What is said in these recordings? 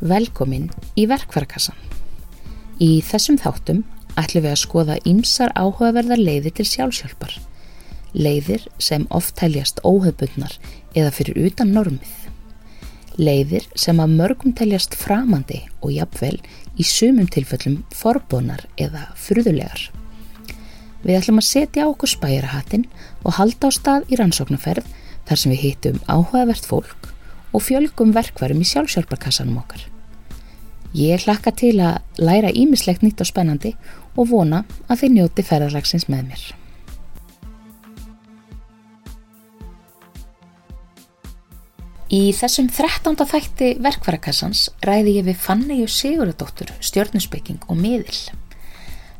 Velkomin í verkvarakassan. Í þessum þáttum ætlum við að skoða ýmsar áhugaverðar leiðir til sjálfsjálfar. Leiðir sem oft teljast óhefbundnar eða fyrir utan normið. Leiðir sem að mörgum teljast framandi og jafnvel í sumum tilfellum forbónar eða furðulegar. Við ætlum að setja okkur spærahattin og halda á stað í rannsóknarferð þar sem við hittum áhugavert fólk og fjölgum verkvarum í sjálfsjálfarkassanum okkar. Ég hlakka til að læra ímislegt nýtt og spennandi og vona að þið njóti ferðarlagsins með mér. Í þessum 13. þætti verkvarakassans ræði ég við Fanneju Siguradóttur, stjórnusbygging og miðil.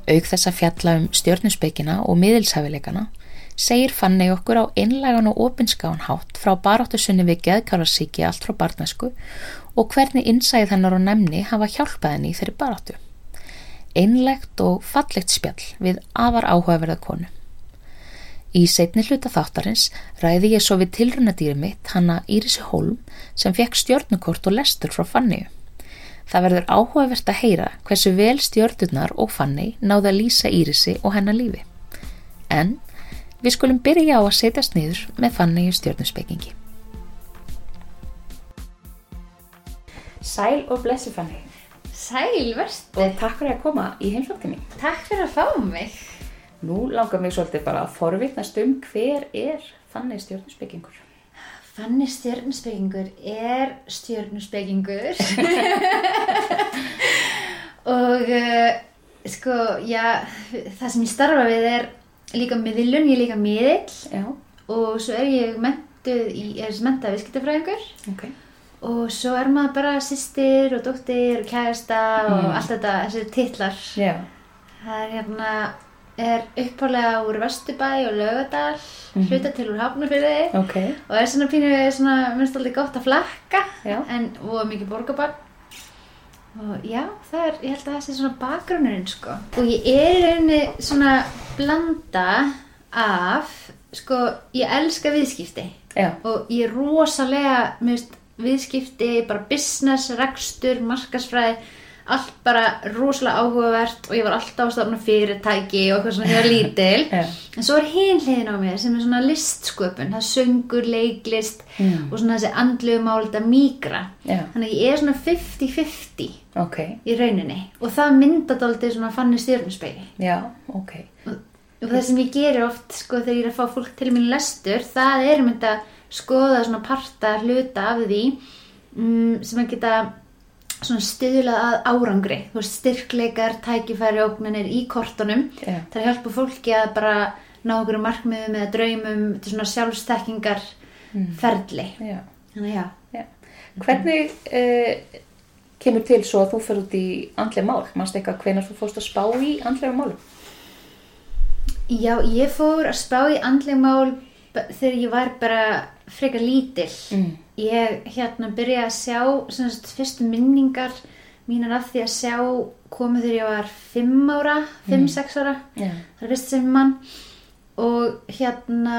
Aug þess að fjalla um stjórnusbyggina og miðilshafileikana segir Fanni okkur á einlegan og opinskáan hátt frá baráttusunni við geðkálarsíki allt frá barnasku og hvernig innsæð hennar og nefni hafa hjálpað henni í þeirri baráttu. Einlegt og fallegt spjall við afar áhugaverða konu. Í setni hluta þáttarins ræði ég svo við tilrunadýri mitt hanna Írisi Holm sem fekk stjórnukort og lestur frá Fanniu. Það verður áhugavert að heyra hversu vel stjórnurnar og Fanni náða að lýsa Írisi og hennar lífi. En við skulum byrja á að setjast niður með Fanni í stjórnusbyggingi. Sæl og blessi Fanni Sæl, verstu. og takk fyrir að koma í heimsótti mín. Takk fyrir að fá mig. Nú langar mig svolítið bara að forvitnast um hver er Fanni stjórnusbyggingur. Fanni stjörnusbyggingur er stjörnusbyggingur. og uh, sko, já, það sem ég starfa við er líka miðlun, ég er líka miðill og svo er ég mentuð í, er mentað viðskiptafræðingur ok. og svo er maður bara sýstir og dóttir og kærasta og Mm. allt þetta, þessi titlar. Já, Það er hérna, er uppálega úr Vesturbæ og Laugadal, Mhm. hluta til úr Hafnarfyrði ok. og er svona pínu, svona, minnst alltaf gott að flakka en og mikið borgarbarn og já, það er, ég held að það sé svona bakgrunnurinn sko. Og ég er í rauninni svona blanda af, sko, ég elska viðskipti. Já, og ég er rosalega, mér veist, viðskipti, bara business, rekstur, markasfræði, allt bara rosalega áhugavert og ég var alltaf að stofna fyrirtæki og eitthvað svona þegar lítil. Já. En svo er hliðin á mér sem er svona listsköpun, það söngur, leiklist Mm. og svona þessi andlegu mál, þetta mýgra. já, Þannig að ég er svona 50-50 ok. í rauninni og það myndað aldrei svona fannig stjórnuspeili. Já, ok. Og það sem ég gerir oft sko þegar ég er að fá fólk til mín lestur, það er þetta að skoða svona parta hluta af því mm, sem að geta svona stuðlað að árangri. Þú veist, styrkleikar, tækifæri, ógnanir í kortunum. Já. Það er að hjálpa fólki að bara ná okkur markmiðum eða draumum, er svona sjálfstekkingar ferli. Já. Þannig. Já. Hvernig uh, kemur til svo að þú fer út í andlega mál? Manstu eitthvað hvenar þú fórst að spá í andlega málum? Já, ég fór að spá í andleg mál þegar ég var bara frekar lítil. Mm. Ég hérna byrjaði að sjá sem sagt, fyrstu minningar mínar af því að sjá komu þegar ég var 5 ára, 5-6 ára. Já. Það er fyrst sem mann og hérna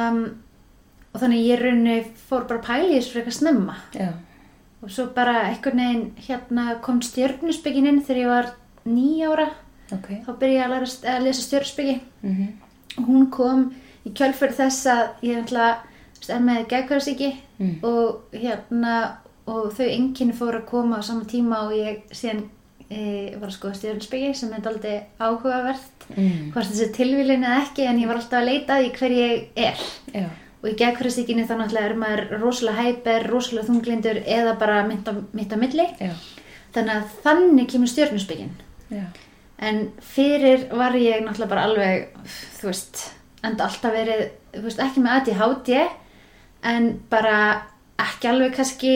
og þannig ég raunni fór bara að í þessu frekar snemma Já. og svo bara einhvern veginn hérna kom stjörnusbyggin inn þegar ég var 9 ára Ok. þá byrjaði ég að, læra, að lesa stjörnusbyggi Mm og hún kom í kjölfur þess að ég ætla er með geðkvæðarsíki Mm. og hérna og þau enginni fóru að koma á sama tíma og ég síðan e, var að skoða stjórnspegi sem er aldrei áhugavert Mm. hvort þessi tilvílin eða ekki en ég var alltaf að leita því hver ég er Já. og í geðkvæðarsíkinni þá náttúrulega er maður rosalega hæper, rosalega þunglindur eða bara mitt á, mitt á milli Já. þannig að þannig kemur stjórnspegin. En fyrir var ég náttúrulega bara alveg, þú veist, enda alltaf verið, þú veist, ekki með ADHD, en bara ekki alveg kannski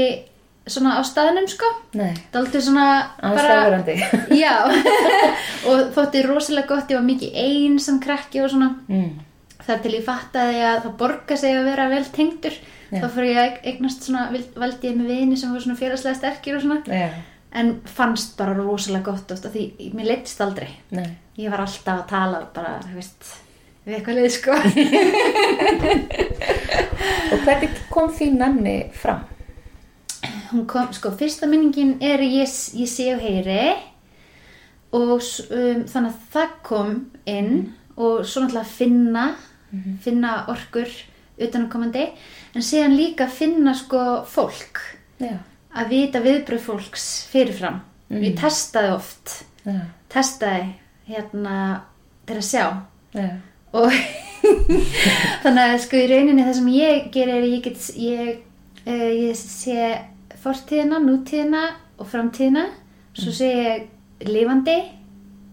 svona á staðnum, sko. Nei. Daldið svona fráverandi. Já, og þótti rosalega gott, ég var mikið ein sem krakki og svona. Mm. Það til ég fattaði að það borga sig að vera vel tengdur. Já. Þá fyrir ég að eignast svona, valdi ég með vini sem var svona félagslega sterkir og svona. Já. En fannst bara rosalega gott oft því mér leittist aldrei. Nei. Ég var alltaf að tala bara, þú veist, við eitthvað leið sko. Og hvernig kom þín nanni fram? hún kom, sko, fyrsta minningin er ég, ég sé og heyri og um, þannig að það kom inn og svo náttúrulega finna finna orkur utanakomandi en síðan líka finna sko fólk Já. að vita viðbröð fólks fyrirfram ég testaði oft Já. testaði hérna til að sjá Já. Og þannig að sko í rauninni það sem ég gerir er ég get ég, uh, ég sé fortíðina, nútíðina og framtíðina svo sé ég lifandi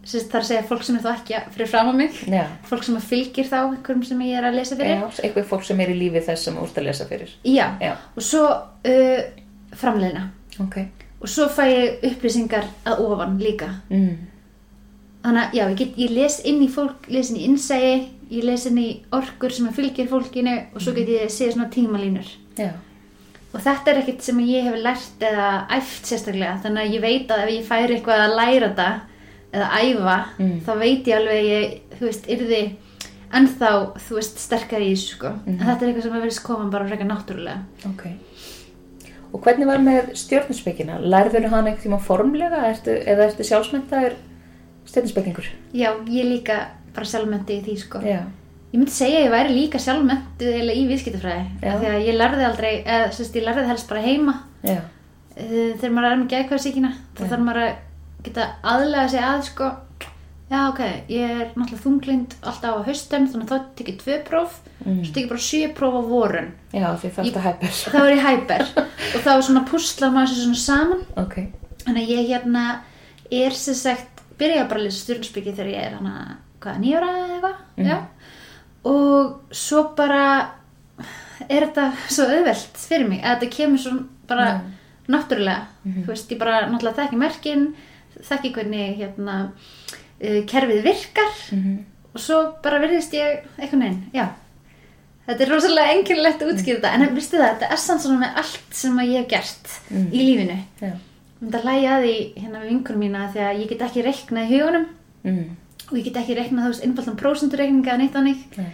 þar segja fólk sem er þá ekki fyrir fram á mig Já. fólk sem fylgir þá einhverjum sem ég er að lesa fyrir Já, eitthvað fólk sem er í lífi þess sem ert að lesa fyrir. Já. Já. og svo uh, framleiðina Ok. og svo fæ ég upplýsingar að ofan líka Mm. Þannig að já, ég, get, ég les inn í fólk les inn í innsæi, ég les inn í orkur sem að fylgir fólkinu og svo get ég séð svona tímalínur Já. og þetta er ekkert sem ég hef lært eða æft sérstaklega þannig að ég veit að ef ég færi eitthvað að læra þetta eða æfa Mm. þá veit ég alveg að ég, þú veist, yrði ennþá, þú veist, sterkar í þessu sko. en þetta er eitthvað sem að verðist koma bara frekar náttúrulega Ok. Og hvernig var með stjórnusbyggina? Lærður hann eitthvað formlega ertu, eða ertu sjálfsmyndaður stjórnusbyggingur? já, ég líka bara sjálfmyndi í því sko. Já. ég myndi segja að ég væri líka sjálfmynduð eiginlega í af því að ég lærði aldrei, eða sérst, ég lærði helst bara heima Já. Eh, þegar maður er með gæðkvæðsíkina þá þarf maður að geta aðlega sig að sko, já ok, ég er náttúrulega þunglind alltaf á haustum þannig að þá tekið tvö próf Mm. svo tekið bara sjö próf á vorun Já, því það er hæpur. þá er ég hæper og þá er svona pusla maður sér svona saman Ok. þannig að ég hérna er sem sagt, byrja bara að lesa stjórnspiki þegar ég er hana, hvað, nýjóra eða eitthvað, Mhm. já og svo bara er þetta svo auðvelt fyrir mig að þetta kemur svo bara náttúrulega, þú veist, ég bara náttúrulega þekki merkin, þekki hvernig hérna uh, kerfið virkar Mhm. og svo bara virðist ég eitthvað neginn, já þetta er rosalega einkennilegt að útskýra þetta en það, þetta er samt svona með allt sem ég hef gert Mhm. í lífinu Já. Ég myndi að hlæja að því hérna við vinkunum mína því að ég get ekki reiknað í hugunum Mm. og ég get ekki reiknað þú veist einfaldan prósenturreikninga eða neitt þannig. Nei.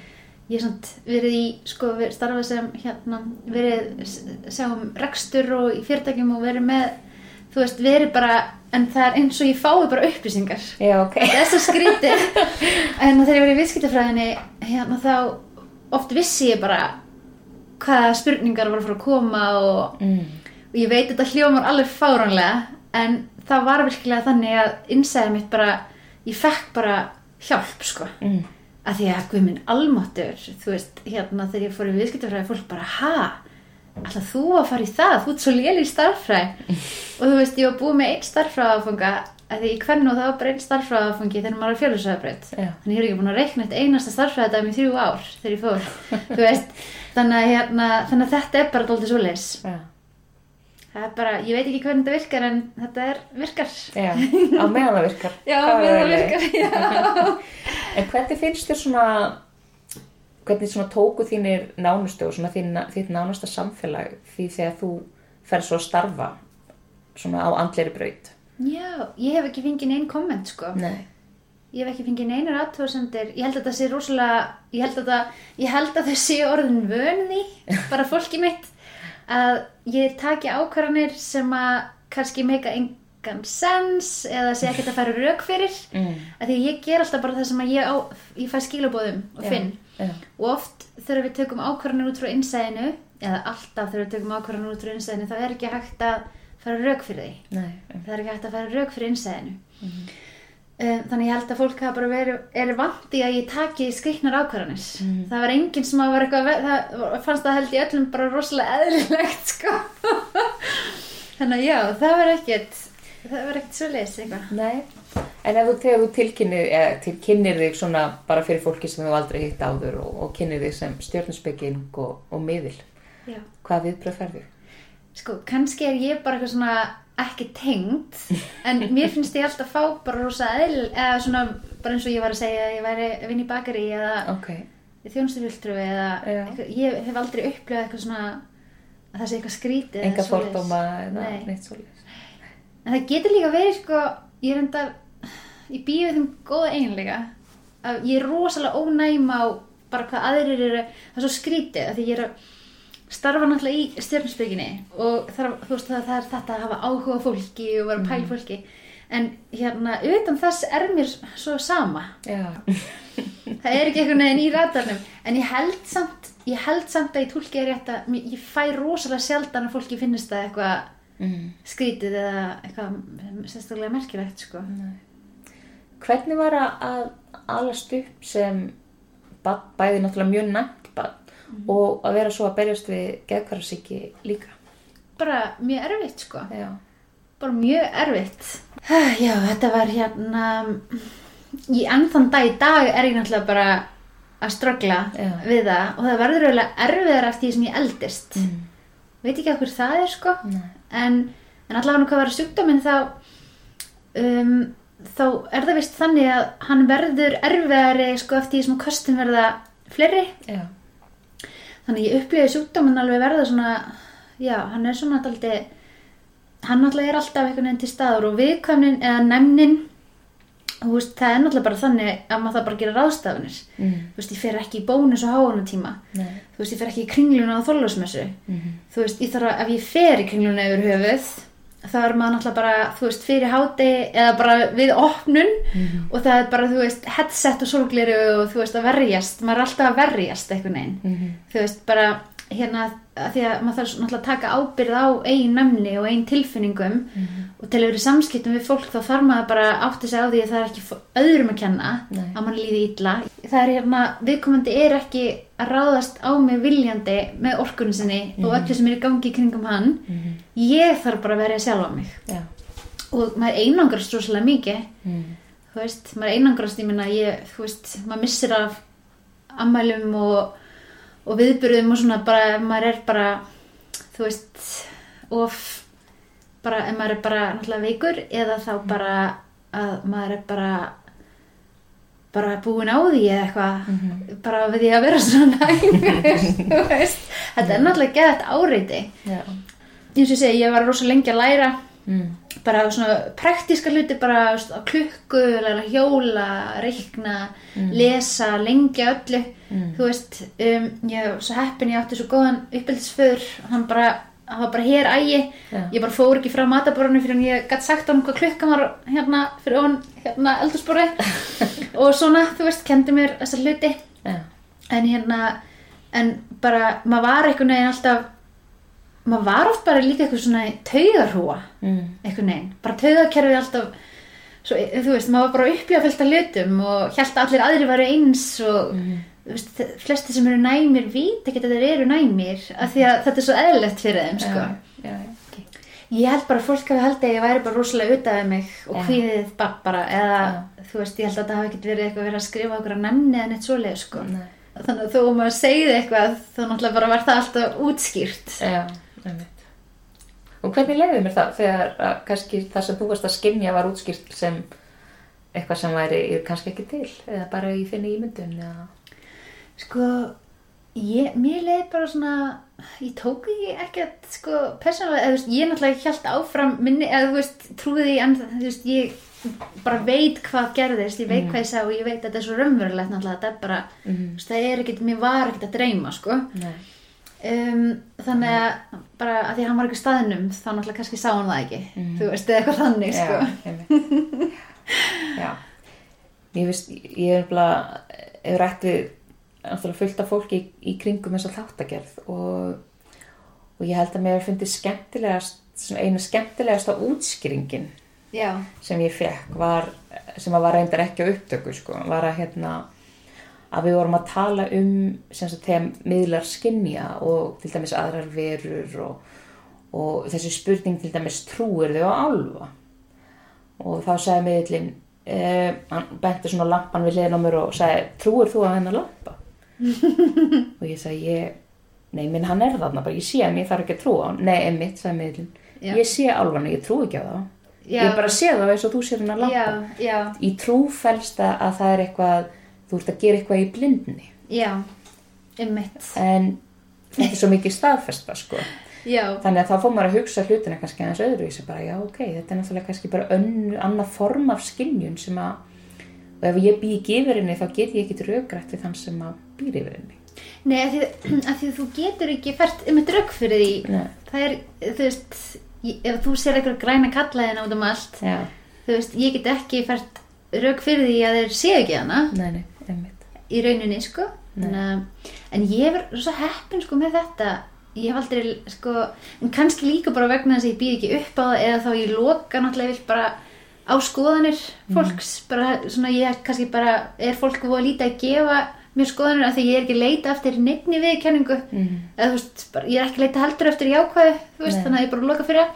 Ég er samt verið í, sko, verið starfað sem hérna, verið s- sjá um rekstur og í fyrirtækjum og verið með, þú veist, verið bara, en það er eins og ég fái bara upplýsingar. Já, ok. Það er svo skrítið. en þegar ég verið í viðskiptafræðinni, hérna þá oft vissi ég bara hvaða spurningar var að fara að koma og Mm. Og ég veit þetta hljómar alveg fáránlega en það var virkilega þannig að innsæði mitt bara, ég fekk bara hjálp sko. Mm. að því að guð minn almáttur þú veist, hérna þegar ég fór í viðskiptafræði fólk bara, ha, alltaf þú að fara í það? Þú ert svo léli í starffræði og þú veist, ég var búið með einn starffræðafanga að því í hvernig og það var bara einn starffræðafangi þegar maður er fjölusöðabraut Já. þannig ég er ekki búin að reikna eitt einasta starffræðadæmi í þrjú ár þegar ég fór þú veist, þannig að, hérna, þannig að þetta er bara dóltið svoleiðis. Já. Það er bara, ég veit ekki hvernig þetta virkar en þetta er virkar. Já, á meðan það virkar. Já, Það er meðan það virkar, já. En hvernig finnst þér svona, hvernig svona tóku þínir nánustu og svona þín, þitt nánasta samfélag því þegar þú fer svo að starfa svona á andleiri braut? Já, ég hef ekki fengið neinn komment, sko. Nei. Ég hef ekki fengið neinar aðtóðsendir. Ég held að þetta sé rosalega, ég held að, það, ég held að þau séu orðin vön því, bara fólki mitt, að ég taki ákvarðanir sem að kannski meika engan sens eða sé ekkert að fara rauk fyrir. Mm. Af því að ég ger alltaf bara það sem að ég, á, ég fæ skilabóðum og finn. Já. Og oft þegar við tökum ákvarðanir út frá innsæðinu, eða alltaf þegar við tökum ákvarðanir út frá innsæðinu, þá er ekki hægt að fara rauk fyrir því. Nei. Það er ekki hægt að fara rauk fyrir innsæðinu. um, þannig ég held að fólk hafa bara verið, er vant í að ég taki skriknar ákvarðanir. Það var enginn sem að vera eitthvað, það fannst það held ég öllum bara rosalega eðlilegt, sko. þannig að já, það var ekkert, það var ekkert svo leys. En ef þú, þú tilkynir, eða tilkynir þig svona bara fyrir fólki sem þú aldrei hitt áður og, og kynir þig sem stjórnusbygging og, og miðil, Já. hvað viðbröð ferðu? Sko, kannski er ég bara eitthvað svona ekki tengd, en mér finnst ég alltaf fá bara rosa eðl, eða svona, bara eins og ég var að segja að ég væri að vinna í bakari eða Ok. þjónustufylgtru eða eitthvað, ég hef aldrei upplifað eitthvað svona að það sé eitthvað skrítið Enga fordóma eða Nei. neitt svolítið. En það getur líka verið sko, ég er enda, ég býð við þeim góða eiginlega, að ég er rosalega ónæm á bara hvað aðrir eru, það er svo skrítið, að því ég er að starfa náttúrulega í stjörnusbygginni og þarf, þú veist það, það er þetta að hafa áhuga fólki og vera pæla í fólki. En hérna, utan þess er mér svo sama. Það er ekki einhvern veginn í radarnum. En ég held samt ég held samt að ég tólki er rétt að ég fæ rosalega sjaldan að fólki finnist það eitthvað Mm. skrítið eða eitthvað sérstaklega merkilegt sko. Hvernig var að- alast upp sem bæði náttúrulega mjög næmt barn og að vera svo að berjast við geðkvarasíki líka? bara mjög erfitt sko Já. bara mjög erfitt já þetta var hérna í ennþann dag í dag er ég náttúrulega bara að ströggla Já. við það og það verður eiginlega erfiðar eftir því sem ég eldist Mm. veit ekki okkur það er sko Nei. en, en allavega hvað var sjúkdóminn þá um, þá er það vist þannig að hann verður erfiðari sko eftir því sem kostum verða fleiri Já. Þannig ég upplifði sjúkdóminn alveg verða svona já, hann er svona daldi hann náttúrulega er alltaf einhvern veginn til staður og viðkvæmnin eða nefnin veist, það er náttúrulega bara þannig að maður það bara gera ráðstafanir Mm. þú veist, ég fer ekki í bónus og háunatíma þú veist, ég fer ekki í kringluna á þorlásmessu Mhm. þú veist, ég þarf að, ef ég fer í kringluna yfir höfuð þá er maður náttúrulega bara, þú veist, fyrir háti eða bara við opnun Mhm. og það er bara, þú veist, headset og sólgleru og þú veist, að verjast, maður er alltaf að verjast einhvern veginn, Mhm. þú veist, bara hérna, að því að maður þarf náttúrulega að taka ábyrð á eigin nefni og eigin tilfinningum og til að vera í samskiptum við fólk þá þarf maður bara átti sig á því að það er ekki öðrum að kenna Nei. að mann líði illa það er hérna, viðkomandi er ekki að ráðast á mig viljandi með orkunni sinni og öllu sem er í gangi kringum hann Mhm. ég þarf bara að verja sjálf á mig Já. og maður einangrast rosalega mikið Mm. þú veist, maður einangrast ég minna, ég, þú veist, maður missir af ammælum og, og viðbyrðum og svona bara, maður er bara þú veist of bara, ef maður er bara náttúrulega veikur eða þá bara að maður er bara bara búin á því eða eitthvað bara við því að vera svona þetta er náttúrulega geðat áreiti. Já. eins og ég segi, ég var rosa lengi að læra. Mm. bara svona praktíska hluti bara klukku, hjóla reikna, lesa lengja öllu, Mm. þú veist um, ég var svo heppin, ég átti svo góðan uppeldisföður, hann bara hann var bara hér ægi, ég bara fór ekki frá mataborðinu fyrir hann ég gætt sagt hann hvað klukkan var hérna fyrir ofan hérna eldurspori og svona, þú veist, kendi mér þessa hluti. Já. en hérna en bara, maður var einhvern veginn alltaf maður var oft bara líka eitthvað svona taugarhúa Mm. einhvern veginn, bara taugakerfið alltaf svo, þú veist, maður var bara af hlutum og held að allir aðri varu eins og þú veist, flesti sem eru næmir vita ekki að þeir eru næmir af því að þetta er svo eðlilegt fyrir þeim sko. Já. Já. já. ég held bara að fólk hafi haldið að ég væri bara rosalega utaf mig og Já. hvíðið bara, eða þú veist, ég held að það hafi ekkert verið eitthvað verið að skrifa okkur að nefni eða neitt svoleið sko. Nei. þannig að þó að maður segði eitthvað þá náttúrulega bara var það alltaf útskýrt Já. Og hvernig leiði mér það þegar að kannski það sem þú varst að skynja var útskýrt sem eitthvað sem væri kannski ekki til eða bara í þinni ímyndun eða... Sko, ég, mér leiði bara svona, ég tók ekki ekkert, sko, persónulega, eða þú veist, ég náttúrulega held áfram minni, eða þú veist, trúði en þú veist, ég bara veit hvað gerðist, ég veit hvað ég sá og ég veit að þetta er svo raunverulegt náttúrulega, þetta er bara, Mhm. þú veist, það er ekkert, mér var ekkert að dreyma, sko. Um, þannig að bara að því að hann var ekki staðnum, þá náttúrulega kannski sá hann það ekki, þú veist, eða eitthvað þannig, sko. Já. Já. Ég veist, ég er bara, hefur rætt við náttúrulega fullt af fólki í, í kringum þess að þáttagerð og, og ég held að mér finnst skemmtilegast, svona eina skemmtilegasta útskýringin Já, sem ég fekk var, sem að var reyndar ekki á upptöku sko, var að hérna að við vorum að tala um sem sagt þegar miðlar skinja og til dæmis aðrar verur og, og þessi spurning til dæmis trúir þau á álfa. Og þá sagði miðlinn eh, hann benti svona lampan við hliðin á mér og sagði trúir þú á hennar lampa og ég sagði ég nei minn hann er þarna bara ég sé hann ég þarf ekki að trúa hann. Nei einmitt sagði miðlinn Já. ég sé álfana ég trú ekki á það Já. ég bara sé það eins og þú sér hennar lampa. Já, já, í trú fælst að það er eitthvað þú ert að gera eitthvað í blindni. Já, einmitt, en þetta er svo mikið staðfesta sko. já, þannig að þá fór maður að hugsa hlutina kannski aðeins öðru í sig bara já ok, þetta er náttúrulega kannski bara önnu, annað form af skinnjun sem að og ef ég bý ekki yfir henni þá get ég ekki raugrætt við þann sem að býr yfir henni. Nei, af því, af því að þú getur ekki fært um eitt rögg fyrir því. Nei. það er, þú veist ég- ef þú sér eitthvað græna kallaðina út um allt Já, þú veist, ég get ekki fært rögg fyrir því að þeir séu ekki hana. Nei, í rauninni, sko. Þannig að- en ég er svo heppin sko með þetta. Ég hef aldrei, sko en kannski líka bara vegna þess að ég býð ekki upp á það eða þá ég loka náttúrulega vill bara á skoðanir fólks. Bara svona ég kannski bara er fólk voru að líta að gefa mér skoðanir af því ég er ekki leita eftir nefni viðkenningu Mhm. eða þú veist, bara, ég er ekki leita heldur eftir jákvæðu þú veist, Nei. þannig að ég bara loka fyrir það.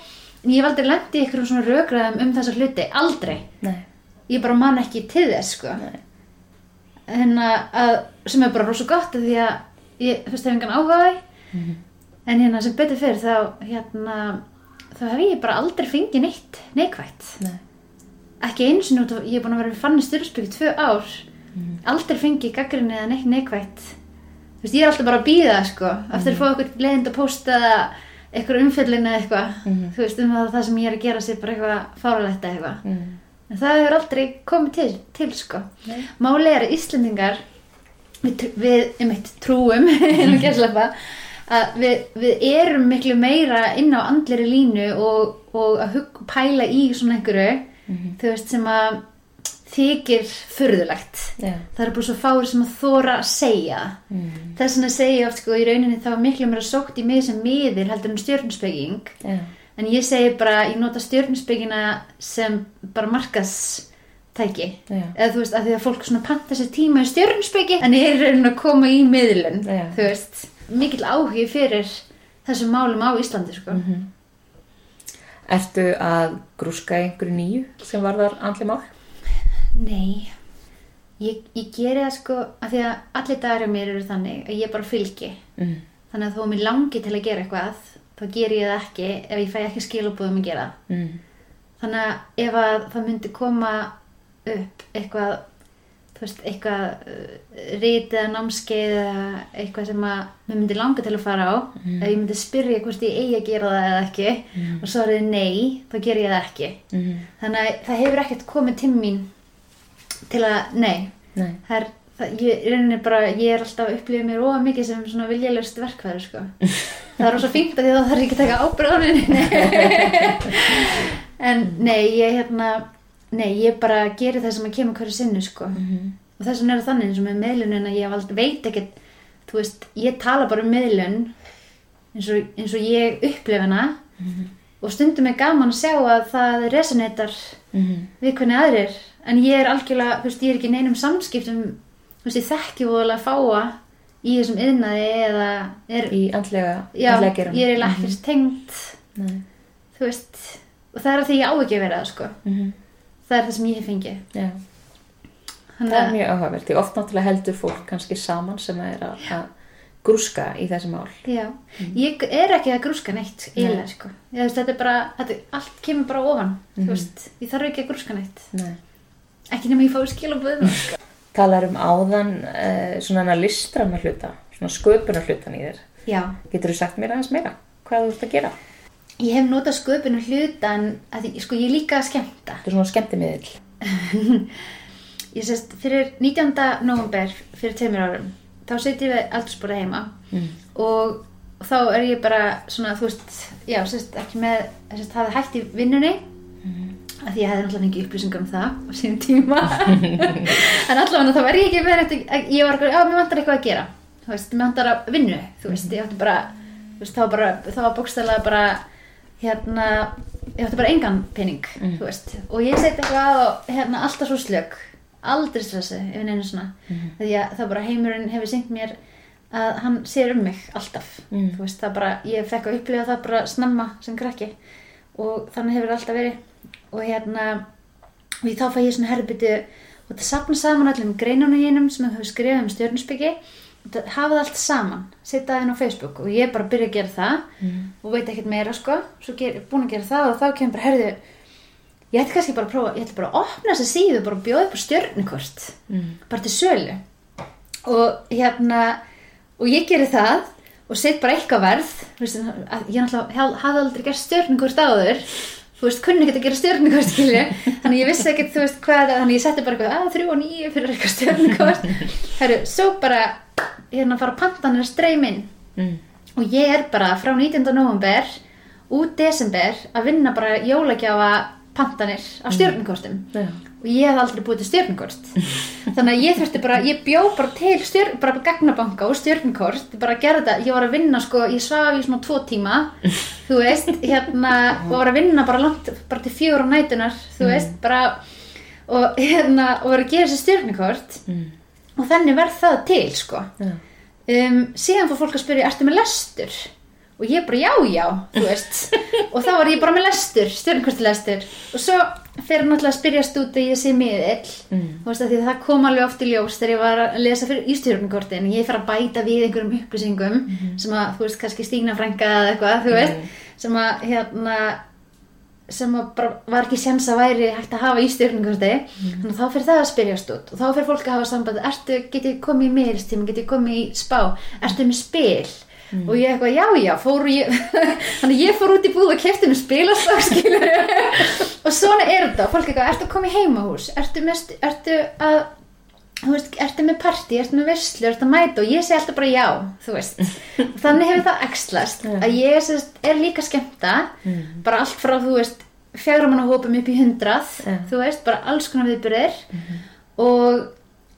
En ég hef aldrei lendi ykkur svona rökraðum um þessa hluti, aldrei. Nei, ég bara man ekki til þess sko. En að, sem er bara rosa gott því að ég fyrst hef engan áhuga á því. Mhm. en hérna sem betur fyrir þá hérna þá hef ég bara aldrei fengið neitt neikvætt. Nei. Ekki sinni út af, ég er búin að vera fann í styrspík tvö ár. Aldrei fengið gaggrinni eða neitt neikvætt. Þú veist ég er alltaf bara að býða sko eftir að fá eitthvað leiðind að posta eða eitthvað umfjöllin eða eitthvað. Mhm. þú veist um að það sem ég er að gera sér bara eitthvað fáralegt eða eitthvað. Mm. En það hefur aldrei komið til, til sko. Máli er að Íslendingar, við, við um eitt trúum, að við, við erum miklu meira inn á andleri línu og, og að hug, pæla í svona einhverju, þú veist, sem að þykir furðulegt. Já. Það eru bara svo fáir sem að þóra að segja. Mm. Þess vegna segja oft sko í rauninni þá er miklu meira sótt í mig sem miðil heldur en stjórnspeking. Já. En ég segi bara, ég nota stjórnspekina sem bara markastæki. Já. Eða þú veist, að því að fólk svona panta sér tíma í stjórnspeki, en ég er raunin að koma í miðlun, Já. þú veist. Mikill áhugi fyrir þessum málum á Íslandi, sko. Mhm. Ertu að grúska einhverju nýju sem varðar andli mál? Nei, ég, ég geri það sko, að því að allir dagar á mér eru þannig að ég bara fylgi. Mm. Þannig að þó mér langi til að gera eitthvað, þá ger ég það ekki ef ég fæ ekki skilabúðum að gera. Mm. Þannig að ef að það myndi koma upp eitthvað, þú veist, eitthvað uh, rít eða námskeið eða eitthvað sem að mér myndi langa til að fara á, ef ég myndi spyrja hvort ég eigi að gera það eða ekki og svo er þið nei, þá ger ég það ekki. Mm. Þannig að það hefur ekkert komið til mín til að, nei, Nei. það er, það, ég, rauninni bara, ég er alltaf að upplifa mér óa mikið sem svona viljalöst verkfæri, sko. það er fínt að því að það þarf ekki að taka ábyrðaninni. en nei, ég hérna, nei, ég bara geri það sem að kemur hverju sinni, sko. Mhm. Og þess vegna er það þannig eins og með miðlunina, ég aldrei veit ekkert, þú veist, ég tala bara um miðlun eins og, eins og ég upplifa hana og stundum er gaman að sjá að það resonator Mhm. við hvernig aðrir en ég er algjörlega, þú veist, ég er ekki neinum samskiptum þú veist, ég þekki voðalega fáa í þessum yðnaði eða er, Í andlega, já, andlega gerum. ég er eiginlega ekkert tengt Nei. þú veist, og það er að því ég á ekki að vera það, sko Mhm. Það er það sem ég hef fengið Já. Það er mjög áhugavert. Því oft náttúrulega heldur fólk kannski saman sem er að, að grúska í þessi mál. Já, ég er ekki að grúska neitt eiginlega, sko. Ég, þetta er bara, þetta, allt kemur bara ofan, þú veist, ég þarf ekki að grúska neitt. Nei. Ekki nema ég fái skilabúðum, sko. Talar um áðan uh, svona hana listræna hluta, svona sköpuna hlutan í þér. Já, Getur þú sagt mér aðeins meira? Hvað þú ert að gera? Ég hef notað sköpunu hlutan, að því, sko, ég er líka að skemmta. Þetta er svona skemmtimiðill. Ég sést, fyrir 19. november, fyrir tveimur árum, þá setjum við aldursborða heima Mm. og þá er ég bara svona, þú veist, já, sést, ekki með, sést, það hægt í vinnunni, af því ég hefði náttúrulega ekki upplýsingar um það á sínum tíma en allavega þá var ég ekki með þetta ég var já, mér vantar eitthvað að gera þú veist, mér vantar að vinnu þú veist, ég átti bara, þú veist, þá var bara þá var bókstæðlega bara hérna, ég átti bara engan pening veist, og ég seti eitthvað og hérna, alltaf svo slög aldrei stressi, ef neina svona. Því að það bara heimurinn hefur syngt mér að hann sér um mig alltaf. Mm. þú veist, það bara, ég fekk að upplifa það bara snemma sem krakki. Og þannig hefur það alltaf verið. Og hérna og þá fæ ég svona herbyttu og það sapna saman öllum greinunum hínum sem hefur skrifað um stjórnusbyggi hafa það allt saman, setja það inn á Facebook og ég bara byrja að gera það og veit ekkert meira sko. Svo ger, búin að gera það og þá kemur bara herðu ég ætti kannski bara að prófa, ég ætti bara að opna þessa síðu bara bjóða upp á stjörnukort Mm. bara til sölu. Og hérna og ég geri það og set bara eitthvað verð. Veist, ég náttúrulega hafði aldrei gert stjörnukort áður þú veist, kunni ekkert að gera stjörnukort skilju þannig ég vissi ekkert, þú veist, hvað þannig ég setti bara eitthvað, að þrjú og nýju fyrir eitthvað stjörnukort herru, svo bara hérna fara pantanir að streymin mm. og ég er bara frá 19. november út desember að vinna bara jólagjafa pantanir á stjórnkortum Já. og ég hef aldrei búið til stjórnkort þannig að ég þurfti bara, ég bjó bara til stjórn, bara gagnabanka og stjórnkort bara að gera þetta, ég var að vinna sko ég svaf í svona tvo tíma þú veist, hérna, og var að vinna bara langt, bara til á nætunar þú veist, bara. Og hérna, og var að gera þessi stjórnkort Mm. og þannig verð það til sko. Já. um, síðan fór fólk að spyrja, ertu með lestur? Og ég bara, já, já, og þá var ég bara með lestur, stjórnkortilestur. Og svo fer náttúrulega að spyrjast út að ég sé miðill. Mm. Veist, það kom alveg oft í ljós þegar ég var að lesa fyrir í stjórnkortin. Ég fer að bæta við einhverjum upplýsingum sem að, þú veist, kannski stígna frænga eða eitthvað, þú veist, sem að, hérna, sem að bara var ekki sjans að væri hægt að hafa í stjórningarsti þannig að þá fyrir það að spyrjast út. Og þá fyrir fólk að hafa samband. Ertu, getið komið í miðilstíma, getið komið í spá? Ertu með spil og ég eitthvað, já, já, fór ég þannig að ég fór út í búð og kefti með spilastak skilur og svona er þetta, fólk eitthvað, ertu komið í heimahús? Ertu, með, st- ertu að þú veist, ertu með partí, ertu með verslu, ertu að mæta? Og ég segi alltaf bara já, þú veist. Þannig hefur það ekslast að ég sérst, er líka skemmta. Bara allt frá, þú veist fjagramanna hópum upp í hundrað Já. þú veist, bara alls konar viðbyrðir og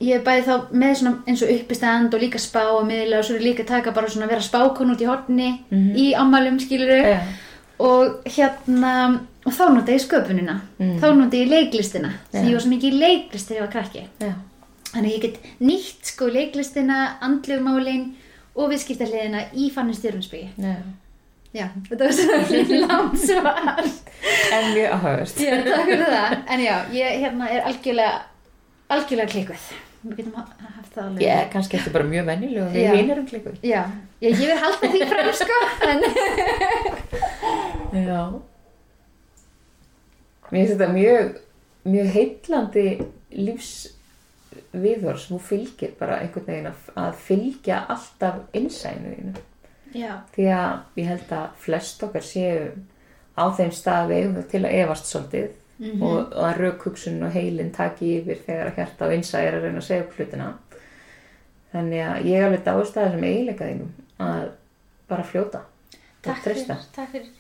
ég er bæði þá með svona eins og uppistand og líka spá og miðla og svo er líka taka bara svona að vera spákon út í horni í ammælum skiluru Já. og hérna og þá nota ég sköpunina þá nota ég leiklistina því Já. ég var svo mikið í leiklist þegar ég var krakki Já. Þannig ég get nýtt sko leiklistina, andlegumálin og viðskiptahliðina í fannin stjórnusbyggi. Já. Þetta var svona langt svar. En mjög áhugavert. Já, takk fyrir það. En já, ég hérna er algjörlega, algjörlega klikuð. Við getum ha- haft það alveg. Er kannski ekki bara mjög venjuleg og við Já. hinn erum klikuð. Já, ég, vil halda því frem sko, en Já. Mér finnst þetta mjög, mjög heitlandi lífsviðhors. Þú fylgir bara einhvern veginn að, fylgja alltaf innsænu já, Því að ég held að flest okkar séu á þeim eigum til að efast svolítið og, og að raukhugsun og heilin taki yfir þegar að hjarta og innsæ er að reyna að segja upp hlutina. Þannig að ég er alveg dáist að þessum eiginleika þínum að bara fljóta takk fyrir, takk fyrir.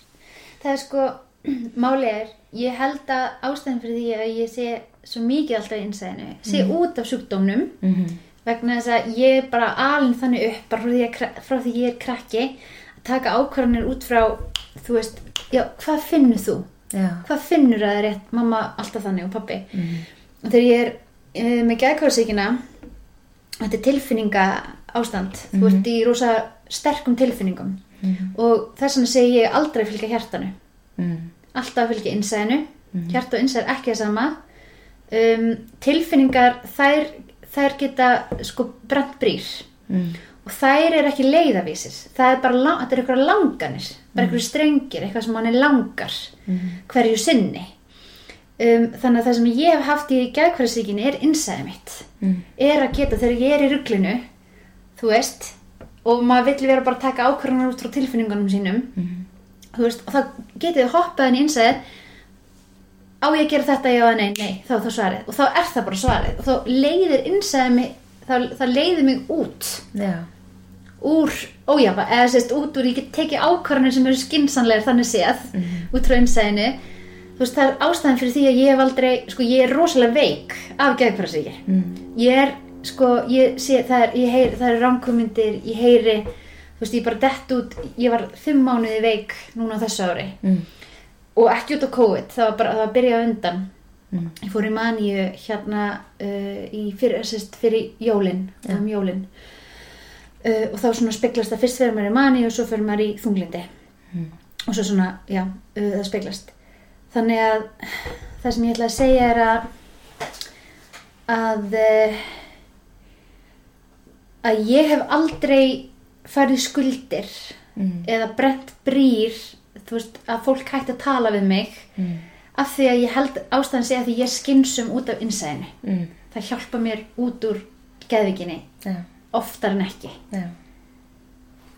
Það er sko, máli er, ég held að ástæðan fyrir því að ég sé svo mikið alltaf í innsæðinu, sé út af sjúkdómnum, Mm -hmm. vegna þess að ég er bara alin þannig upp bara frá því, að, frá því ég er krakki að taka ákvarðanir út frá þú veist, já, hvað finnur þú? Já. Hvað finnur að það er rétt? Mamma alltaf þannig og pappi Mm. og þegar ég er uh, með gæðkvæðsíkina þetta er tilfinninga ástand þú ert í rosa sterkum tilfinningum. Og þess vegna segi ég aldrei fylgja hjartanu. Mm. alltaf fylgja innsæðinu. Hjarta og innsæð er ekki það sama. Um, tilfinningar þær, þær geta sko brent brýr. Mm. og þær er ekki leiðavísir. Það er bara, þetta er eitthvað langanir bara eitthvað strengir, eitthvað sem manni langar hverju sinni. Um, þannig að það sem ég hef haft í gæðkvæðsíkinni er innsæði mitt. Mm. er að geta þegar ég er í rugglinu þú veist og maður vill vera bara að taka ákvarðanar út frá tilfinningunum sínum þú veist, og þá getið þið hoppað inn í innsæðið á ég að gera þetta, já nei, nei, þá er það svarið. Og þá er það bara svarið. Og þá leiðir innsæðið mig þá, það leiðir mig út. Já. Úr ójafa, eða sérst út úr ég get tekið ákvarðanir sem eru skinsanlegar þannig séð út frá innsæðinu þú veist, það er ástæðan fyrir því að ég hef aldrei sko, ég er rosalega veik af geðkvarðsíki Mm. ég er, sko, ég sé það er, ég heyri, það eru ránkomindir ég heyri, þú veist, ég bara dett út ég var fimm mánuði veik núna á þessu ári Mm. og ekki út á COVID, það var bara, það var byrjað undan Mm. ég fór í maníu hérna uh, í fyrir, sérst, fyrir jólin, Já. um jólin uh, og þá svona speglast það fyrst fyrir maður í maníu og svo fyrir maður í þunglindi Mm. og svo svona, já, uh, það speglast þannig að það sem ég ætla að segja er að að uh, að ég hef aldrei farið skuldir Mm. eða brent brýr þú veist, að fólk hætti að tala við mig Mm. af því að ég held ástæðan segja því ég er skinsum út af innsæðinu Mm. það hjálpa mér út úr geðvikinni Já. Oftar en ekki Já.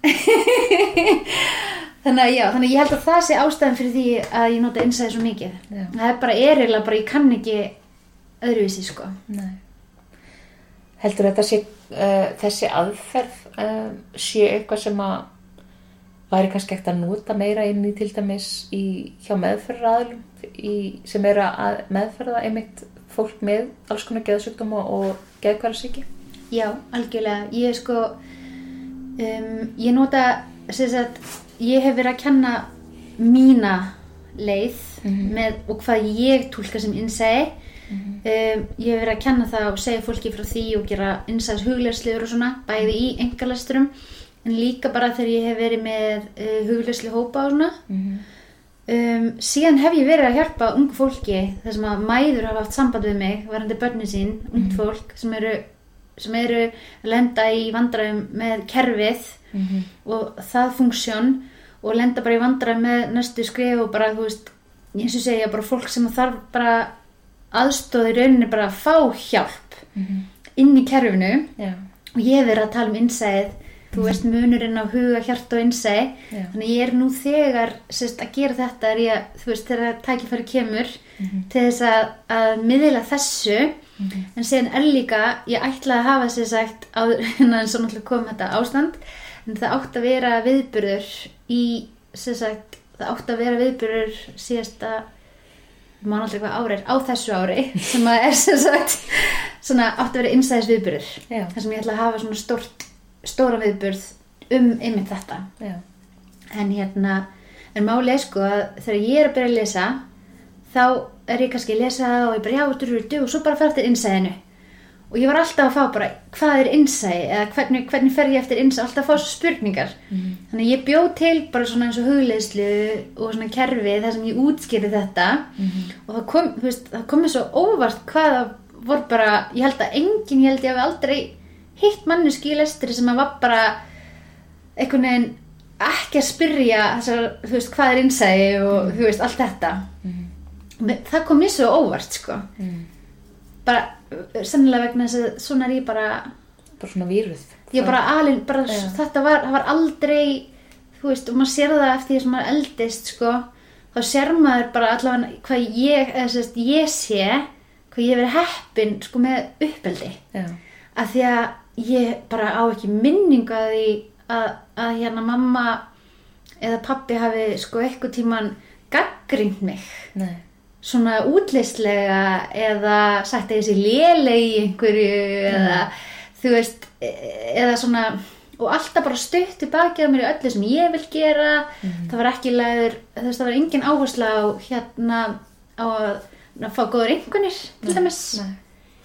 þannig að já, þannig að ég held að það sé ástæðan fyrir því að ég nota innsæði svo mikið Já. það er bara erilega bara ég kann ekki öðruvísi sko Nei. Heldur þetta sé, uh, þessi aðferð uh, sé eitthvað sem að væri kannski ekkert að nota meira inn í til dæmis í, hjá meðferðaraðlum sem eru að meðferða einmitt fólk með alls konar geðsugdóma og geðkvæðarsíki? Já, algjörlega. Ég sko, um, ég nota, sagt, ég hef verið að kenna mína leið mm -hmm. með, og hvað ég tólka sem innsæði. Mm -hmm. um, ég hef verið að kenna það og segja fólki frá því og gera innsæðs huglegslegur og svona, bæði í engalæsturum en líka bara þegar ég hef verið með uh, huglegsli hópa og svona. Mm -hmm. Um, síðan hef ég verið að hjálpa ungu fólki þar sem að mæður hafa haft samband við mig varandi börni sín, ungt mhm. fólk sem eru, sem eru að lenda í vandræðum með kerfið mm -hmm. og það funksjón og lenda bara í vandræðum með næstu skrif og bara þú veist eins og segja bara fólk sem þarf bara aðstóði rauninni bara að fá hjálp mm -hmm. inn í kerfinu yeah. og ég verið að tala um innsæðið þú veist munurinn á huga, hjart og einsæ þannig ég er nú þegar sérst, að gera þetta er ég, þú veist, þegar tækifæri kemur mm -hmm. til þess að, að miðla þessu -hmm. en síðan er líka, ég ætlaði að hafa sér sagt á, en svo náttúrulega kom þetta ástand en það átt að vera viðburður í, sér sagt það átt að vera viðburður síðasta maður alltaf hvað árið á þessu ári sem að er sér sagt svona átt að vera einsæðis viðburður þar sem ég ætla að hafa svona stort stóra viðburð um einmitt þetta Já. en hérna en máli er sko að þegar ég er að byrja að lesa þá er ég kannski að lesa og ég bara já, þú eru dug og svo bara fer eftir innsæðinu og ég var alltaf að fá bara hvað er innsæði eða hvernig, hvernig fer ég eftir innsæði alltaf að fá svo spurningar mm. þannig ég bjóð til bara svona eins og hugleislu og svona kerfi þar sem ég útskýri þetta mm. og það kom, þú veist, það komið svo óvart hvaða voru bara, ég held að enginn, ég held ég að við aldrei hitt manneski í lestri sem að var bara einhvern veginn ekki að spyrja þessar, þú veist, hvað er innsæði og mm. þú veist, allt þetta mm. Það kom mér svo óvart sko mm. bara, sennilega vegna þess að svona er ég bara bara svona víruð ég bara alveg, bara ja. þetta var, var aldrei þú veist, og maður sér það eftir því sem maður eldist sko þá sér maður bara allavega hvað ég, eða sérst, ég sé hvað ég verið heppin sko með uppeldi ja. að því að ég bara á ekki minningu að því að, að hérna mamma eða pappi hafi sko eitthvað tíman gaggrind mig Nei. Svona útleyslega eða ég sé lélegi einhverju Nei. eða þú veist eða svona og alltaf bara stutt tilbaki á mér í öllu sem ég vil gera mm. það var ekki leður það var engin áhersla á hérna á að, fá góður einhvernir til dæmis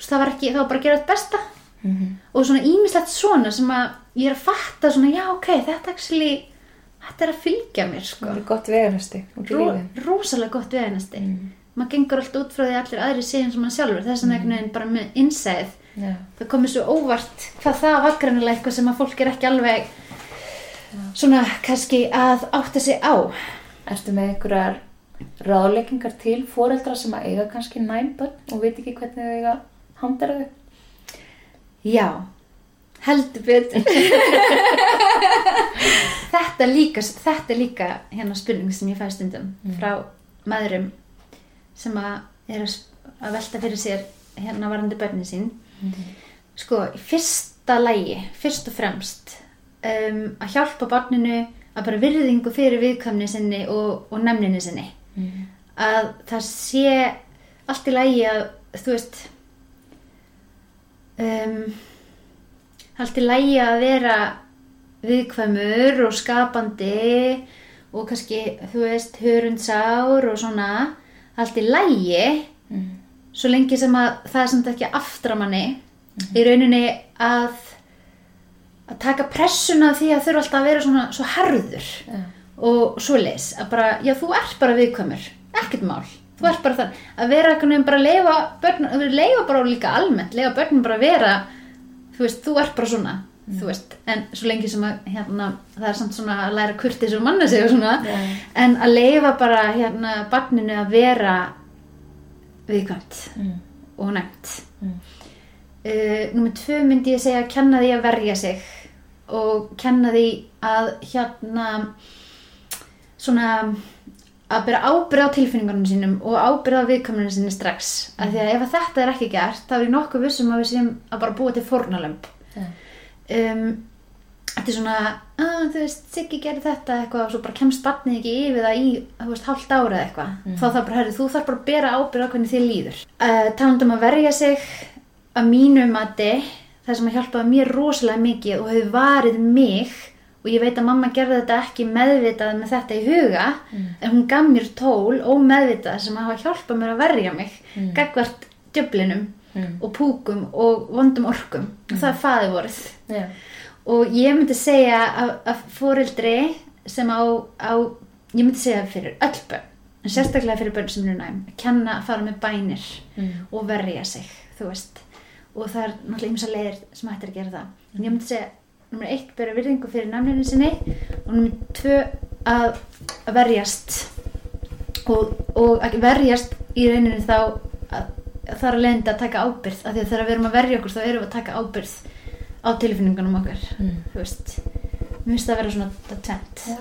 það var ekki, það var bara að gera þetta besta mm -hmm. og svona ímislegt svona sem að ég er að fatta svona já ok, þetta actually þetta er að fylgja mér sko það er gott veganasti Ró, rosalega gott veganasti mm. Maður gengur alltaf út frá því allir aðri síðan sem maður sjálfur þess að einhvern veginn bara með innsæð yeah. það komir svo óvart hvað það var grannlega eitthvað sem að fólk er ekki alveg yeah. svona kannski að átta sig á Erstu með einhverjar ráðleikingar til foreldra sem að eiga kannski næmböld og veit ekki hvernig þau eiga handera þau Já, heldur betur. þetta, líka, þetta líka hérna spurning sem ég fæ stundum mm. frá maðurum sem að er að velta fyrir sér hérna varandi börni sín. Mm. Sko, fyrsta lægi, fyrst og fremst, um, að hjálpa barninu að bara virðingu fyrir viðkamni sinni og, og nefninu sinni. Mm. Að það sé allt í lægi að, þú veist, um, allt í lægi að vera viðkvæmur og skapandi og kannski, þú veist, hörundsár og svona, allt í lægi mm. svo lengi sem að það er samt ekki aftramanni mm. í rauninni að að taka pressuna því að þurfa alltaf að vera svona svo harður yeah. og svo leis, að bara, já þú ert bara viðkvæmur, ekkert mál þú ert bara þann, að vera einhvern veginn bara að leifa börn, að leifa bara líka almennt leifa börnum bara að vera þú veist, þú ert bara svona. Þú veist, en svo lengi sem að hérna, það er samt svona að læra kurtis og manna sig og svona, yeah. en að leifa bara hérna barninu að vera viðkvæmt mm. og næmt mm. uh, Númið tvö myndi ég segja að kenna því að verja sig og kenna því að hérna svona að byrja ábyrð á tilfinningunum sínum og ábyrð á viðkominu sinni strax af því að ef að þetta er ekki gert þá er ég nokkuð vissum að við séum að bara búa til fórnalömb Já. Um, þetta er svona að þú veist, Siggi gerir þetta eitthvað og svo bara kemst barnið ekki yfir það í þú veist, hálft ára eitthvað. Þá þarf bara, herri, þú þarf bara að bera ábyrð á hvernig þið líður. Uh, talandi um að verja sig að mínu mati það sem að hjálpaði mér rosalega mikið og hefur varið mig og ég veit að mamma gerði þetta ekki meðvitað með þetta í huga en hún gaf mér tól og meðvitað sem hafa hjálpað mér að verja mig mm. gagvart djöflinum og púkum og vondum orkum. Og það er faði vorið. Já. og ég myndi segja að, að fóreldri sem á, á ég myndi segja fyrir öll börn en sérstaklega fyrir börn sem eru næm að kenna að fara með bænir og verja sig þú veist. Og það er náttúrulega ymsa leiðir sem hættir að gera það. En ég myndi segja nummer eitt bera virðingu fyrir namninu sinni og nummer tvö að, verjast. Og, og að verjast í rauninni þá að, að er að taka ábyrð af því að þegar við erum að verja okkur þá erum við að taka ábyrð á tilfinningunum okkar Mm. þú veist mér finnst það að vera svona Já.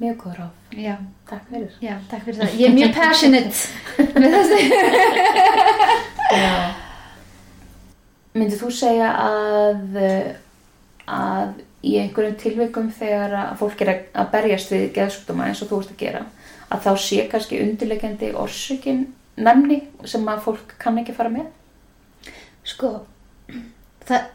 Mjög góð ráð. já, Takk fyrir. já, takk fyrir það ég er mjög passionate með þessi. Myndið þú segja að, að í einhverjum tilveikum þegar að fólk er að- berjast við geðsjúkdóma eins og þú ert að gera, að þá sé kannski undirlegjandi orsökin nefni sem að fólk kann ekki fara með? sko það,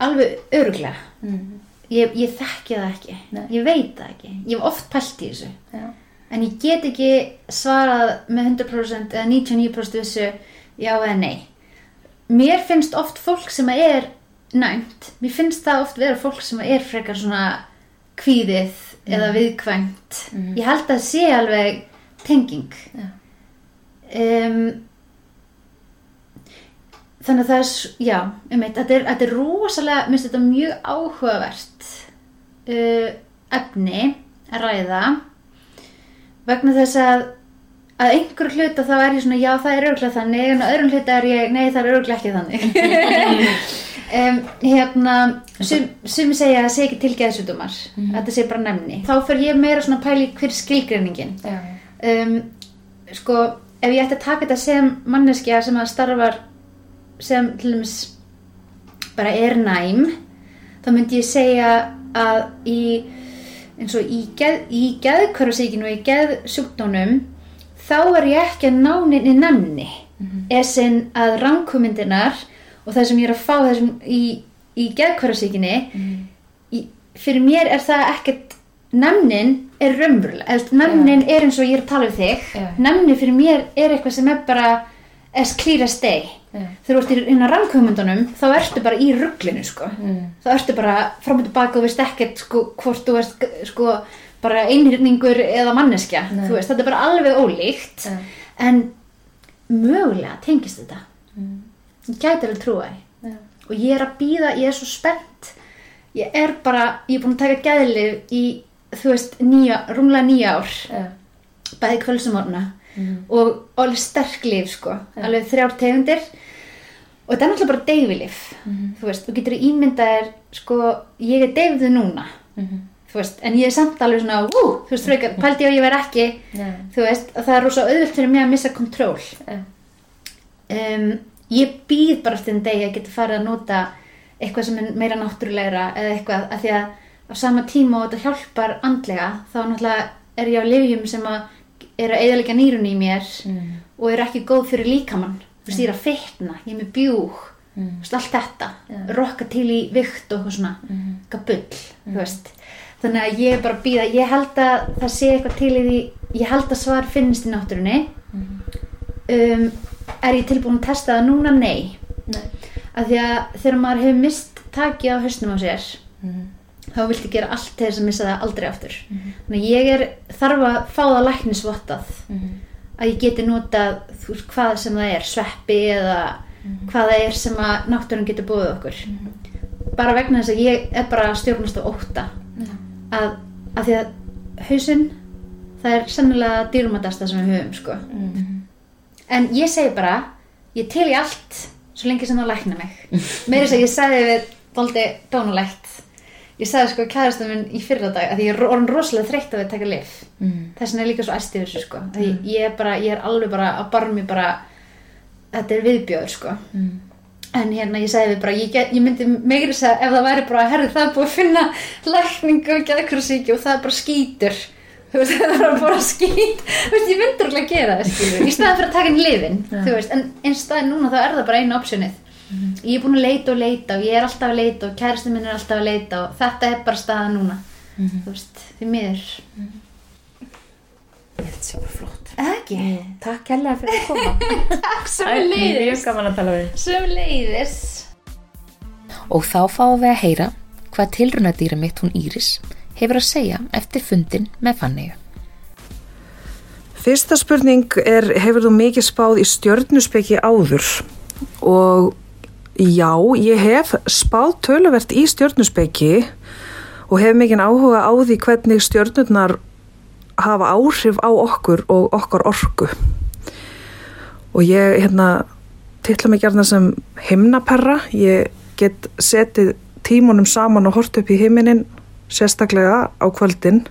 alveg öruglega Mm. ég, ég þekki það ekki Nei. ég veit það ekki, ég hef oft pælt í þessu Já. en ég get ekki svarað með 100% eða 99% vissu já eða nei mér finnst oft fólk sem er næmt, mér finnst það oft vera fólk sem er frekar svona kvíðið eða viðkvæmt Mhm. ég held að sé alveg tenging Já. Um, þannig að það er já, um eitt, þetta er, þetta er rosalega minnst þetta mjög áhugavert uh, efni að ræða. Vegna þess að að einhverju hluta þá er ég svona já það er örgulega þannig en á öðrum hluta er ég nei það er örgulega ekki þannig. Um, hérna sum, sumi segja að það sé ekki til geðsjúdumar að þetta sé bara nefni þá fer ég meira svona að pæli hver skilgreiningin. Já. um, sko ef ég ætti að taka þetta sem manneskja sem að starfar sem til dæmis bara er næm þá myndi ég segja að í eins og í, geð, í geðkvarfasíkinu og í geðsjúkdónum þá er ég ekki að ná neini nefni esinn að rangkomindinar og það sem ég er að fá þessum í, í geðkvarfasíkinni í, fyrir mér er það ekkert nefnin er raunverulega eða nefnin er eins og ég er að tala við þig. Já. nefnin fyrir mér er eitthvað sem er bara as clear as day. Já. þegar þú ert inn á rangkomundunum þá ertu bara í rugglinu sko. Mm. þá ertu bara fram og tilbaka og veist ekkert sko hvort þú ert sko bara einhyrningur eða manneskja veist, þetta er bara alveg ólíkt. En mögulega tengist þetta. Mm. ég gæti vel trúa og ég er að býða, ég er svo spennt. Ég er bara, ég er búin að taka gæðlið í, þú veist, nýja, rúmlega nýja ár Já. bæði kvöldsumorna Mm. og, og alveg sterk líf sko, alveg þrjár tegundir og þetta er náttúrulega bara deyfilif Mhm. þú veist, þú getur ímyndaðir sko, ég er deyfðu núna Mhm. þú veist, en ég er samt alveg svona ú, þú veist, frekar, pældi ég að ég verð ekki Já. þú veist, að það er rosa auðvilt fyrir mig að missa kontról um, ég býð bara eftir en degi að geta farið að nota eitthvað sem er meira náttúrulegra eða eitthvað, af því að á sama tíma og þetta hjálpar andlega þá náttúrulega er ég á lifjum sem að eru að eðalega nýrunni í mér Mm. og eru ekki góð fyrir líkamann þú veist, ég er að fitna, ég er með bjúg Mm. allt þetta, Já. rokka til í vikt og svona, Mhm. eitthvað bull þú veist, þannig að ég er bara að býða ég held að það sé eitthvað til í því ég held að svar finnist í náttúrunni um, er ég tilbúin að testa það núna? Nei Nei. af því að þegar maður hefur mist takið á hausnum á sér. Þá viltu gera allt til þess að missa það aldrei aftur. Þannig að ég er, þarf að fá það læknisvottað. Mhm. að ég geti notað þú hvað sem það er, sveppi eða hvað það er sem að náttúrun getur búið okkur. Bara vegna þess að ég er bara stjórnast á ótta. Já. að, að því að hausinn það er sennilega dýrumatasta sem við höfum sko. Mhm. en ég segi bara ég til í allt svo lengi sem það lækna mig. Meira þess að ég sagði við doldi dónulegt ég sagði sko kæðastum minn í fyrra dag að ég er orðin rosalega þreytt að við taka lif Mm. þess vegna er líka svo æsti þessu sko. Mm. ég, er bara, ég er alveg bara að barmi bara þetta er viðbjóður sko. Mm. en hérna ég sagði við bara ég, get, ég myndi meira þess að ef það væri bara herri það er búið að finna lækningu og geðkursíki og það er bara veist það er bara bara skít. Þú veist ég myndi alveg að gera það í staðan fyrir að taka inn lifin en einn staðin núna þá er það bara einu optionið ég er búin að leita og leita og ég er alltaf að leita og kærasti minn er alltaf að leita og þetta er bara staðan núna Mhm. þú veist því miður Þetta sé bara flott. eða ekki Takk hella fyrir að koma. takk sem Mjög gaman að tala við. sem leiðis Og þá fáum við að heyra hvað tilrunadýra mitt hún Íris hefur að segja eftir fundin með Fannegu. Fyrsta spurning er, hefur þú mikið spáð í stjörnuspeki áður? Og já, ég hef spáð töluvert í stjörnuspeki og hef mikið áhuga á því hvernig stjörnurnar hafa áhrif á okkur og okkar orku. Og ég, hérna, titla mig gerna sem himnaperra. Ég get setið tímunum saman og hort upp í himinin sérstaklega á kvöldin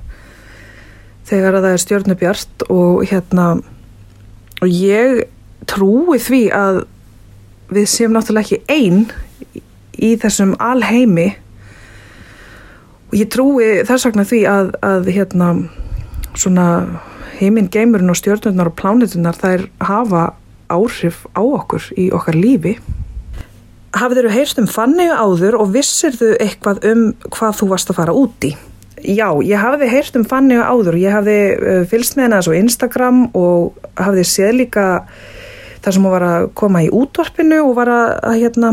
þegar að það er stjörnubjart og hérna og ég trúi því að við séum náttúrulega ekki einn í þessum alheimi og ég trúi þess vegna því að, að hérna svona heiminn geimurinn og stjörnurnar og plánetunar þær hafa áhrif á okkur í okkar lífi Hafið þeirru heyrst um fannegu áður og vissir þau eitthvað um hvað þú varst að fara út í? Já, ég hafði heyrt um fannegu áður. Ég hafði uh, fylgst með henni þessu Instagram og hafði séð líka það sem hún var að koma í útvarpinu og var að, að hérna,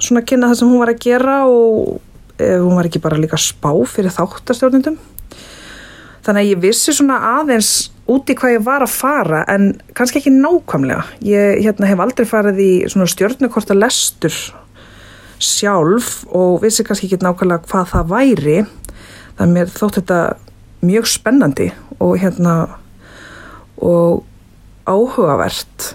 svona kynna það sem hún var að gera og uh, hún var ekki bara líka spá fyrir þáttastjórnundum. Þannig að ég vissi svona aðeins út í hvað ég var að fara en kannski ekki nákvæmlega. Ég hérna, hef aldrei farið í svona stjórnukorta lestur sjálf og vissi kannski ekki nákvæmlega hvað það væri. Það er mér þótt þetta mjög spennandi og hérna og áhugavert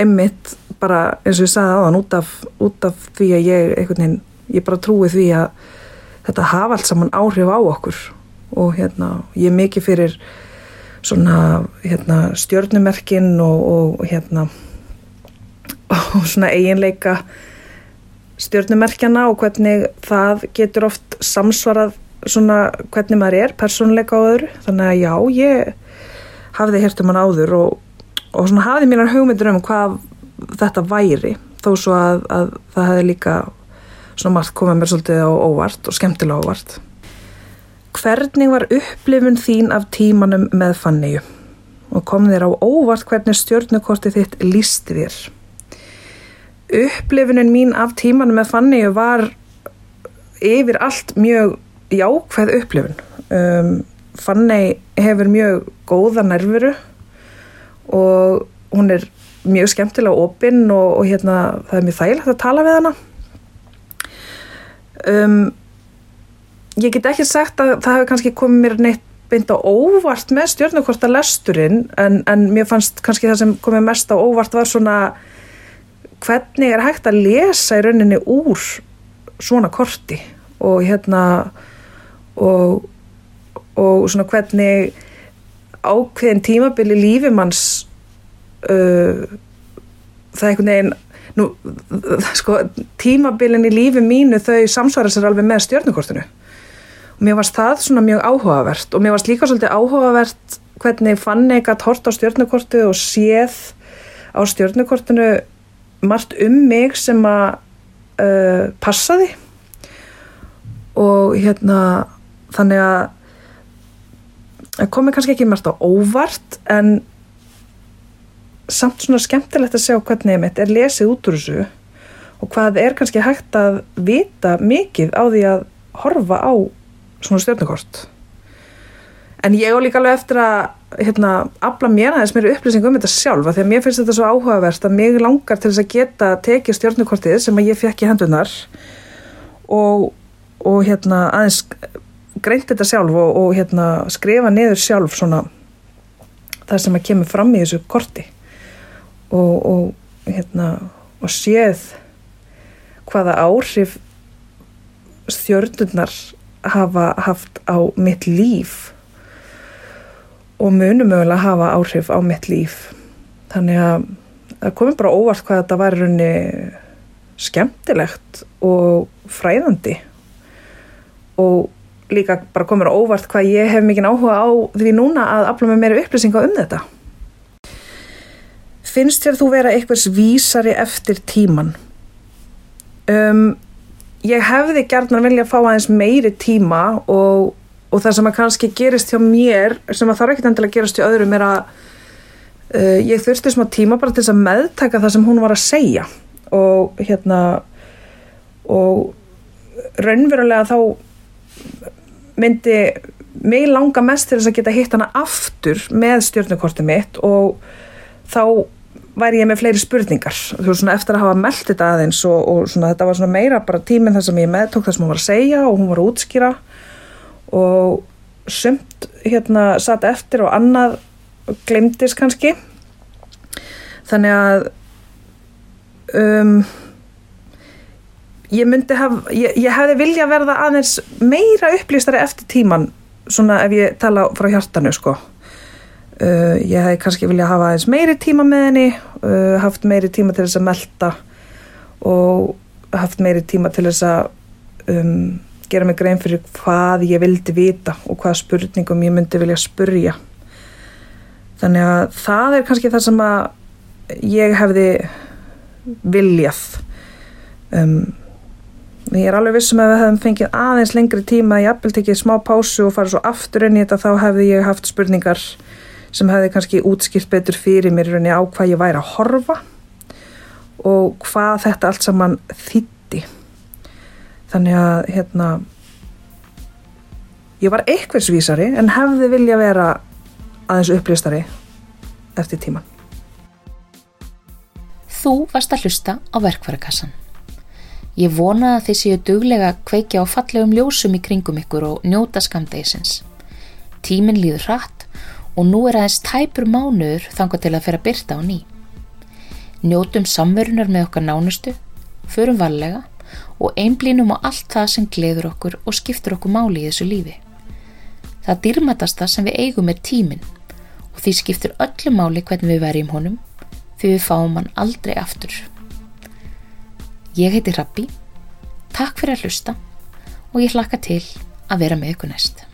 einmitt bara eins og ég sagði aðan út af, út af því að ég einhvern veginn, ég bara trúi því að þetta hafa allt saman áhrif á okkur. Og hérna ég er mikið fyrir svona hérna stjörnumerkin og, og hérna og svona eiginleika stjörnumerkjana og hvernig það getur oft samsvarað svona hvernig maður er persónuleika á öðru. Þannig að já, ég hafði hert um hann áður og, og svona hafði mínar hugmyndur um hvað þetta væri þó svo að, að það hefði líka svona margt komið mér svolítið á óvart og skemmtilega óvart Hvernig var upplifun þín af tímanum með Fanniu og kom þér á óvart hvernig stjórnukortið þitt lísti þér? Upplifunin mín af tímanum með Fanniu var yfir allt mjög jákvæð upplifun. Um, Fanni hefur mjög góða nervuru og hún er mjög skemmtilega opinn og, og hérna, það er mjög þægilegt að tala við hana. Um, ég get ekki sagt að það hefur kannski komið mér neitt beint á óvart með stjórnukorta lesturinn en, en mér fannst kannski það sem komið mest á óvart var svona hvernig er hægt að lesa í rauninni úr svona korti og hérna og, og svona hvernig ákveðin tímabili lífimanns uh, það er einhvern veginn nú, sko, tímabilin í lífi mínu þau samsvara sér alveg með stjórnukortinu og mér varst það svona mjög áhugavert og mér varst líka svolítið áhugavert hvernig fann ég að hort á stjórnukortið og séð á stjórnukortinu margt um mig sem að uh, passaði. Og hérna þannig að það komi kannski ekki margt á óvart en samt svona skemmtilegt að sjá hvernig mitt er lesið út úr þessu og hvað er kannski hægt að vita mikið á því að horfa á svona stjórnukort en ég á líka alveg eftir að hérna, afla mér aðeins mér upplýsing um þetta sjálfa því að mér finnst þetta svo áhugavert að mig langar til þess að geta tekið stjórnukortið sem að ég fekk í hendunar og, og hérna aðeins greint þetta sjálf og, og hérna skrifa niður sjálf svona það sem að kemur fram í þessu korti. Og, og hérna og séð hvaða áhrif stjörnurnar hafa haft á mitt líf og munum mögulega hafa áhrif á mitt líf. Þannig að það komið bara óvart hvað þetta var raunni skemmtilegt og fræðandi. Og líka bara komið óvart hvað ég hef mikið áhuga á því núna að afla með meira upplýsinga um þetta. Finnst þér þú vera einhvers vísari eftir tíman um, ég hefði gert vilja að fá aðeins meiri tíma og, og það sem að kannski gerist hjá mér sem að þarf ekkert endilega að gerast hjá öðrum er að uh, ég þurfti smá tíma bara til þess að meðtaka það sem hún var að segja. Og hérna og raunverulega þá myndi mig langa mest til þess að geta hitt hana aftur með stjórnukortið mitt og þá væri ég með fleiri spurningar. Þú veist svona eftir að hafa meldt þetta aðeins og, og svona þetta var svona meira bara tíminn þar sem ég meðtók það sem hún var að segja og hún var að útskýra og sumt hérna satt eftir og annað glemdist kannski. Þannig að um, ég myndi haf ég, ég hefði vilja verða aðeins meira upplýstari eftir tíman svona ef ég tala frá hjartanu sko. Uh, ég hefði kannski vilja hafa aðeins meiri tíma með henni uh, haft meiri tíma til þess að melda og haft meiri tíma til þess að um, gera mig grein fyrir hvað ég vildi vita og hvaða spurningum ég myndi vilja spurja. Þannig að það er kannski það sem að ég hefði viljað um, ég er alveg vissum að við hefðum fengið aðeins lengri tíma ég appil tekið smá pásu og farið svo aftur inn í þetta þá hefði ég haft spurningar sem hefði kannski útskilt betur fyrir mér á hvað ég væri að horfa og hvað þetta allt saman þýtti þannig að hérna ég var eitthversvísari en hefði vilja vera aðeins upplýstari eftir tíman Þú varst að hlusta á verkvarakassan. Ég vona að þið séu duglega að kveikja á fallegum ljósum í kringum ykkur og njóta skamdegisins. Tímin líður hratt og nú er aðeins tæpur mánuður þanga til að fyrir að byrta á ný. Njótum samverunar með okkar nánustu, förum varlega og einblínum á allt það sem gleður okkur og skiptur okkur máli í þessu lífi. Það dýrmatasta sem við eigum er tímin og því skiptur öllu máli hvernig við verjum honum því við fáum hann aldrei aftur. Ég heiti Rappi, takk fyrir að hlusta og ég hlakka til að vera með ykkur næst.